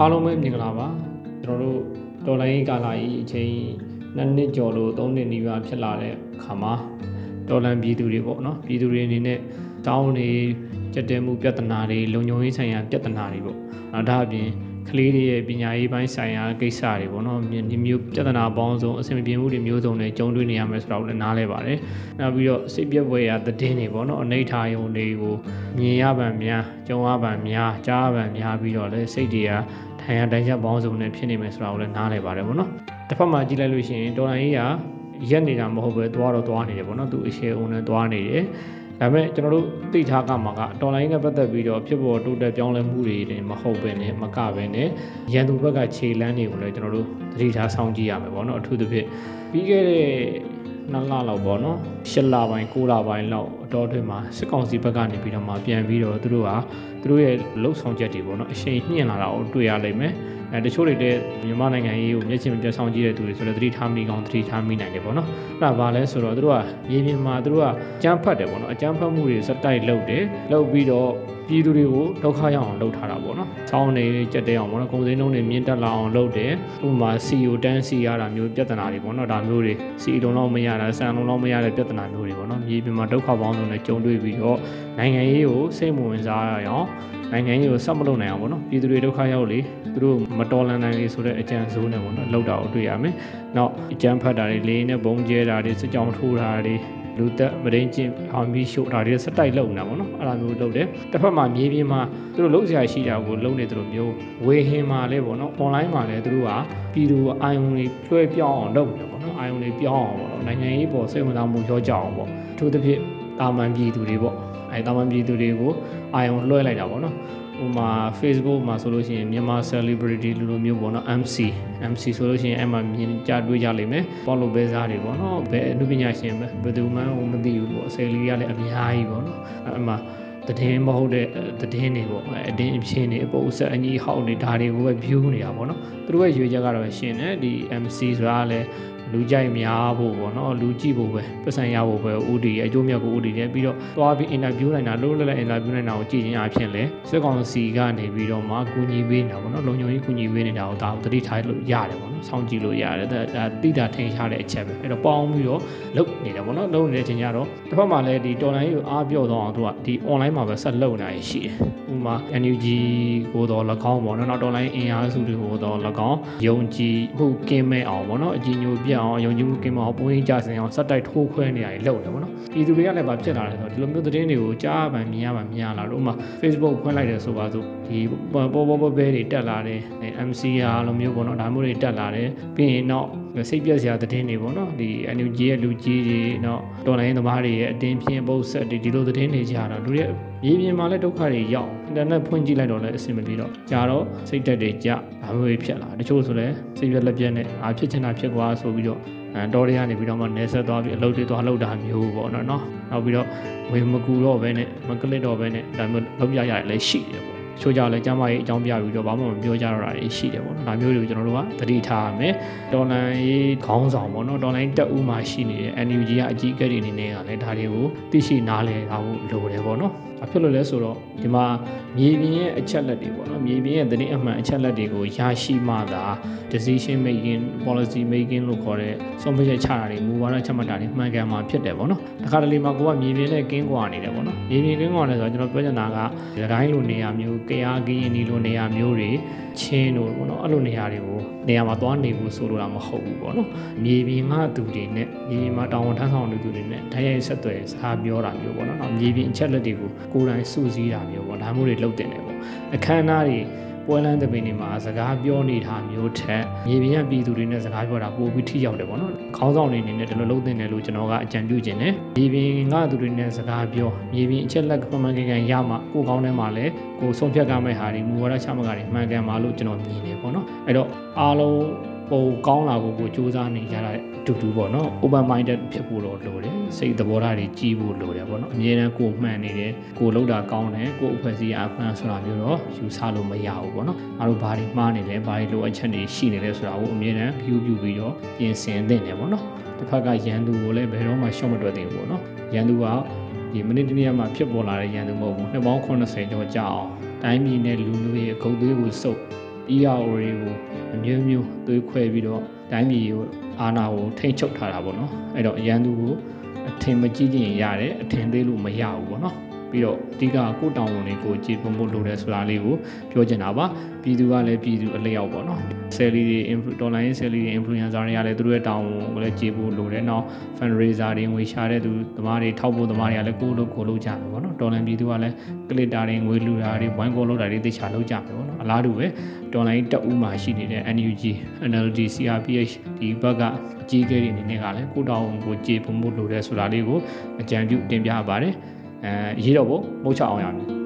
အားလုံးပဲမြင်ကြပါပါကျွန်တော်တို့တော်လိုင်းကာလာကြီးအချိန်နှစ်နှစ်ကျော်လို့သုံးနှစ်နီးပါးဖြစ်လာတဲ့အခါမှာတော်လန်ပြည်သူတွေပေါ့နော်ပြည်သူတွေအနေနဲ့တောင်းနေကြက်တဲမှုပြဿနာတွေလုံခြုံရေးဆိုင်ရာပြဿနာတွေပေါ့နောက်ဒါအပြင် ကလေးတွေရဲ့ပညာရေးပိုင်းဆိုင်ရာကိစ္စတွေပေါ့နော်ဒီမျိုးပြဿနာပေါင်းစုံအဆင်ပြေမှုတွေမျိုးစုံနဲ့ကြုံတွေ့နေရမယ်ဆိုတော့လည်းနားလဲပါတယ်နောက်ပြီးတော့စိတ်ပြက်ပွဲရာသတင်းတွေပေါ့နော်အနေထားယုံတွေကိုမြင်ရပံများကြုံရပံများကြားရပံများပြီးတော့လည်းစိတ်တွေကထိုင်ရတိုင်းချက်ပေါင်းစုံနဲ့ဖြစ်နေမယ်ဆိုတော့လည်းနားလဲပါတယ်ပေါ့နော်တစ်ဖက်မှာကြည့်လိုက်လို့ရှိရင်တော်လိုင်းကြီးကရက်နေတာမဟုတ်ပဲသွားတော့သွားနေတယ်ပေါ့နော်သူအရှေ့အုံနဲ့သွားနေတယ် ဒါပေမဲ့ကျွန်တော်တို့သိထားကမှာကတော်လိုင်းနဲ့ပတ်သက်ပြီးတော့ဖြစ်ပေါ်တိုးတက်ပြောင်းလဲမှုတွေတင်မဟုတ်ပဲနဲ့မကပဲနဲ့ရန်သူဘက်ကခြေလန်းတွေကိုလည်းကျွန်တော်တို့သတိထားစောင့်ကြည့်ရမယ်ပေါ့နော်အထူးသဖြင့်ပြီးခဲ့တဲ့နှစ်လလောက်ပေါ့နော် ၈လပိုင်း၉လပိုင်းလောက်အတော်အတွင်းမှာစစ်ကောင်စီဘက်ကနေပြီးတော့မှပြန်ပြီးတော့သူတို့ကသူတို့ရဲ့လှုပ်ဆောင်ချက်တွေပေါ့နော်အရှိန်ညှင့်လာတာကိုတွေ့ရလိမ့်မယ်အဲတချို့တွေတဲ့မြန်မာနိုင်ငံရေးကိုမျက်ခြေမပြတ်ဆောင်ကြည့်တဲ့သူတွေဆိုတော့သတိထားမိကောင်းသတိထားမိနိုင်တယ်ပေါ့နော်အဲ့ဒါဘာလဲဆိုတော့သူတို့ကမြေပြင်မှာသူတို့ကအကြမ်းဖက်တယ်ပေါ့နော်အကြမ်းဖက်မှုတွေစက်တိုက်လုပ်တယ်လုပ်ပြီးတော့ပြည်သူတွေကိုဒုက္ခရောက်အောင်လုပ်ထားတာပေါ့နော်။စောင်းနေကြက်တဲအောင်ပေါ့နော်။ကုန်စည်နှုန်းတွေမြင့်တက်လာအောင်လုပ်တယ်။ဥပမာ CEO တန်းစီရတာမျိုးပြဿနာတွေပေါ့နော်။ဒါမျိုးတွေ CEO လုံးလုံးမရတာဆန်လုံးလုံးမရတဲ့ပြဿနာမျိုးတွေပေါ့နော်။မြေပြင်မှာဒုက္ခပေါင်းစုံနဲ့ကြုံတွေ့ပြီးတော့နိုင်ငံရေးကိုစိတ်မဝင်စားရအောင်နိုင်ငံရေးကိုဆက်မလုပ်နိုင်အောင်ပေါ့နော်ပြည်သူတွေဒုက္ခရောက်လေသူတို့မတော်လန်နိုင်လေဆိုတဲ့အကြံစိုးနဲ့ပေါ့နော်လောက်တာကိုတွေ့ရမယ်။နောက်အကြံဖတ်တာတွေလေးနဲ့ဘုံကျဲတာတွေစစ်ကြောင်ထိုးတာတွေ လူသက်မရင်းချင်းအောင်ပြီးရှို့တာတွေစက်တိုက်လုံနေတာပေါ့နော်အဲ့လိုမျိုးလုပ်တယ်တစ်ဖက်မှာမြေပြင်မှာသူတို့လုံစရာရှိတာကိုလုံနေသူတို့မျိုးဝေဟင်မှာလဲပေါ့နော် online မှာလဲသူတို့ကပြည်သူအာယုံတွေလွှဲပြောင်းအောင်လုပ်နေတယ်ပေါ့နော်အာယုံတွေပြောင်းအောင်ပေါ့နော်နိုင်ငံရေးပေါ်စိတ်ဝင်စားမှုရောကြအောင်ပေါ့အထူးသဖြင့်တာမန်ပြည်သူတွေပေါ့အဲတာမန်ပြည်သူတွေကိုအာယုံလွှဲလိုက်တာပေါ့နော် ဟိုမှာ Facebook မှာဆိုလို့ရှိရင်မြန်မာ celebrity လူလိုမျိုးပေါ့နော် MC MC ဆိုလို့ရှိရင်အဲ့မှာမြင်ကြတွေးကြလိမ့်မယ်ပေါ့လို့ပဲစားတွေပေါ့နော်ဘယ်အနုပညာရှင်ပဲဘယ်သူမှမသိဘူးပေါ့ဆယ်လီကလည်းအများကြီးပေါ့နော်အဲ့မှာ တည်င်းမဟုတ်တဲ့တည်င်းတွေပေါ့အတင်းအဖြစ်နေအပုပ်ဆက်အကြီးဟောက်နေဒါတွေကိုပဲ view နေတာပေါ့နော်သူတို့ရဲ့ရွေချက်ကတော့ရှင်းတယ်ဒီ MC ဆိုတာလည်းလူကြိုက်များဖို့ပေါ့နော်လူကြည့်ဖို့ပဲပတ်စံရဖို့ပဲဥတီအကျိုးမြတ်ကိုဥတီတယ်ပြီးတော့သွားပြီးအင်တာဗျူးနိုင်တာလို့လည်းအင်တာဗျူးနိုင်တာကိုကြည့်ချင်းအဖြစ်လဲစစ်ကောင်စီကနေပြီးတော့မှကူညီပေးနေတာပေါ့နော်လုံခြုံရေးကူညီပေးနေတာကိုဒါကိုသတိထားလို့ရတယ်ပေါ့နော်စောင့်ကြည့်လို့ရတယ်ဒါတိတာထိန်ရှားတဲ့အချက်ပဲအဲ့တော့ပေါင်းပြီးတော့လုပ်နေတယ်ပေါ့နော်လုပ်နေတဲ့အချိန်ကျတော့တစ်ဖက်မှာလည်းဒီတော်လိုင်းကိုအားပြော့တော့အောင်သူကဒီ online မှာပဲဆက်လုပ်နေရရှိတယ်ဥပမာ NUG ကိုတော့၎င်းပေါ့နော်နောက်တော်လိုင်းအင်အားစုတွေကိုတော့၎င်းယုံကြည်မှုကင်းမဲ့အောင်ပေါ့နော်အကြည်ညိုပြအောင်ယုံကြည်မှုကင်းမအောင်ပုံရင်းကြစင်အောင်စက်တိုက်ထိုးခွဲနေရတယ်လုပ်တယ်ပေါ့နော်ဒီသူတွေကလည်းဗာဖြစ်လာတယ်ဆိုတော့ဒီလိုမျိုးသတင်းတွေကိုကြားပန်မြင်ရပါမြင်ရလာတော့ဥပမာ Facebook ဖွင့်လိုက်တယ်ဆိုပါစို့ဒီပေါ်ပေါ်ပေါ်ဘဲတွေတက်လာတယ် MC ဟာလိုမျိုးပေါ့နော်ဒါမျိုးတွေတက်လာတယ်ပြီးရင်နောက်စိတ်ပြက်စရာသတင်းတွေပေါ့နော်ဒီ NUG ရဲ့လူကြီးတွေနောက်တော်လိုင်းသမားတွေရဲ့အတင်းပြင်းပုတ်ဆက်တွေဒီလိုသတင်းတွေကြားတာလူတွေ မြေပြင်မှာလည်းဒုက္ခတွေရောက်အင်တာနက်ဖွင့်ကြည့်လိုက်တော့လည်းအဆင်မပြေတော့ကြာတော့စိတ်တက်တွေကြဒါမျိုးတွေဖြစ်လာတချို့ဆိုလည်းစိတ်ပြက်လက်ပြက်နဲ့အာဖြစ်ချင်တာဖြစ်သွားဆိုပြီးတော့အဲတော်တွေကနေပြီးတော့မှနေဆက်သွားပြီးအလုပ်တွေသွားလုပ်တာမျိုးပေါ့နော်နော်နောက်ပြီးတော့ဝင်မကူတော့ဘဲနဲ့မကလစ်တော့ဘဲနဲ့ဒါမျိုးလုပ်ပြရတယ်လည်းရှိတယ်ပေါ့ချိုးကြလဲကျမ်းမာရေးအကြောင်းပြပြီးတော့ဘာမှမပြောကြတော့တာရှိတယ်ပေါ့နော်ဒါမျိုးတွေကိုကျွန်တော်တို့ကသတိထားရမယ်ဒေါ်လန်ရေးခေါင်းဆောင်ပေါ့နော်ဒေါ်လန်တက်ဦးမှာရှိနေတဲ့ NUG ကအကြီးအကဲတွေအနေနဲ့ကလည်းဒါတွေကိုသိရှိနားလည်ထားဖို့လိုတယ်ပေါ့နော်။ ဘာဖြစ်လို့လဲဆိုတော့ ဒီမှာမြေပြင်ရဲ့အချက်လက်တွေပေါ့နော်မြေပြင်ရဲ့သတင်းအမှန်အချက်လက်တွေကိုရရှိမှသာ decision making policy making လို့ခေါ်တဲ့ဆုံးဖြတ်ချက်ချတာတွေမူဝါဒချမှတ်တာတွေမှန်ကန်မှာဖြစ်တယ်ပေါ့နော်။တခါတလေမှာကိုကမြေပြင်နဲ့ကင်းကွာနေတယ်ပေါ့နော်။မြေပြင်ကင်းကွာနေဆိုတော့ကျွန်တော်ပြောချင်တာကဒတိုင်းလိုနေရာမျိုးကရားကင်းဒီလိုနေရာမျိုးတွေချင်းတို့ပေါ့နော်အဲ့လိုနေရာတွေကိုနေရာမှာသွားနေဖို့ဆိုလိုတာမဟုတ်ဘူးပေါ့နော်မြေပြင်ကသူတွေနဲ့မြေပြင်မှာတောင်ဝန်ထမ်းဆောင်တဲ့သူတွေနဲ့တိုက်ရိုက်ဆက်သွယ်စကားပြောတာမျိုးပေါ့နော်နောက်မြေပြင်အချက်လက်တွေကိုကိုယ်တိုင်စုစည်းတာမျိုးပေါ့ဒါမျိုးတွေလုပ်တင်တယ်ပေါ့အခမ်းအနားတွေ ပွဲလန်းတဲ့ပင်တွေမှာစကားပြောနေတာမျိုးထက်မြေပြင်ကပြည်သူတွေနဲ့စကားပြောတာပိုပြီးထိရောက်တယ်ပေါ့နော်ခေါင်းဆောင်တွေအနေနဲ့ဒီလိုလုပ်တင်တယ်လို့ကျွန်တော်ကအကြံပြုခြင်းနဲ့မြေပြင်ကသူတွေနဲ့စကားပြောမြေပြင်အချက်လက်မှန်မှန်ကန်ကန်ရမှကိုကောင်းထဲမှာလည်းကိုဆုံးဖြတ်ကမဲ့ဟာတွေမူဝါဒချမှတ်ကတွေမှန်ကန်ပါလို့ကျွန်တော်မြင်တယ်ပေါ့နော်အဲ့တော့အားလုံးပိုကောင်းလာဖို့ကိုစူးစမ်းနေကြတဲ့အတူတူပေါ့နော် open minded ဖြစ်ဖို့တော့လိုတယ်စိတ်သဘောထားတွေကြီးဖို့လိုတယ်ပေါ့နော်အမြဲတမ်းကိုမှန်နေတယ်ကိုလောက်တာကောင်းတယ်ကိုအဖွဲ့အစည်းအမှန်ဆိုတာမျိုးတော့ယူဆလို့မရဘူးပေါ့နော်အားတို့ဘာတွေမှားနေလဲဘာတွေလိုအပ်ချက်တွေရှိနေလဲဆိုတာကိုအမြဲတမ်း view ပြုပြီးတော့ပြင်ဆင်သင့်တယ်ပေါ့နော်တစ်ဖက်ကရန်သူကိုလည်းဘယ်တော့မှရှော့မတွက်သင့်ဘူးပေါ့နော်ရန်သူကဒီမိနစ်တနည်းမှာဖြစ်ပေါ်လာတဲ့ရန်သူမဟုတ်ဘူးနှစ်ပေါင်း80ကျော်ကြာအောင်တိုင်းပြည်နဲ့လူမျိုးရဲ့အကုတ်သွေးကိုစုပ် ERO တွေကိုအမျိုးမျိုးသွေးခွဲပြီးတော့တိုင်းပြည်ကိုအာဏာကိုထိမ့်ချုပ်ထားတာပေါ့နော်အဲ့တော့ရန်သူကိုအထင်မကြီးခြင်းရတယ်အထင်သေးလို့မရဘူးပေါ့နော် ပြီးတော့အဓိကကိုတောင်ဝန်တွေကိုကြည်ပုံဖို့လိုတယ်ဆိုတာလေးကိုပြောချင်တာပါပြည်သူကလည်းပြည်သူအလျောက်ပေါ့နော်ဆယ်လီတွေ online ဆယ်လီတွေ influencer တွေကလည်းသူတို့ရဲ့တောင်းဝန်ကိုလည်းကြည်ဖို့လိုတယ်နောက် fundraiser တွေငွေရှာတဲ့သူသမားတွေထောက်ဖို့သမားတွေကလည်းကိုလို့ကိုလို့ကြမယ်ပေါ့နော်ဒေါ်လာပြည်သူကလည်း glitter တွေငွေလူတာတွေဝိုင်းကောလို့တာတွေသိချာလုပ်ကြမယ်ပေါ့နော်အလားတူပဲဒေါ်လာတက်ဦးမှာရှိနေတဲ့ NUG NLD CRPH ဒီဘက်ကအကြီးအကဲတွေအနေနဲ့ကလည်းကိုတောင်းဝန်ကိုကြည်ပုံဖို့လိုတယ်ဆိုတာလေးကိုအကြံပြုတင်ပြပါတယ် အဲရေးတော့ဖို့မဟုတ်ချအောင်ရမယ်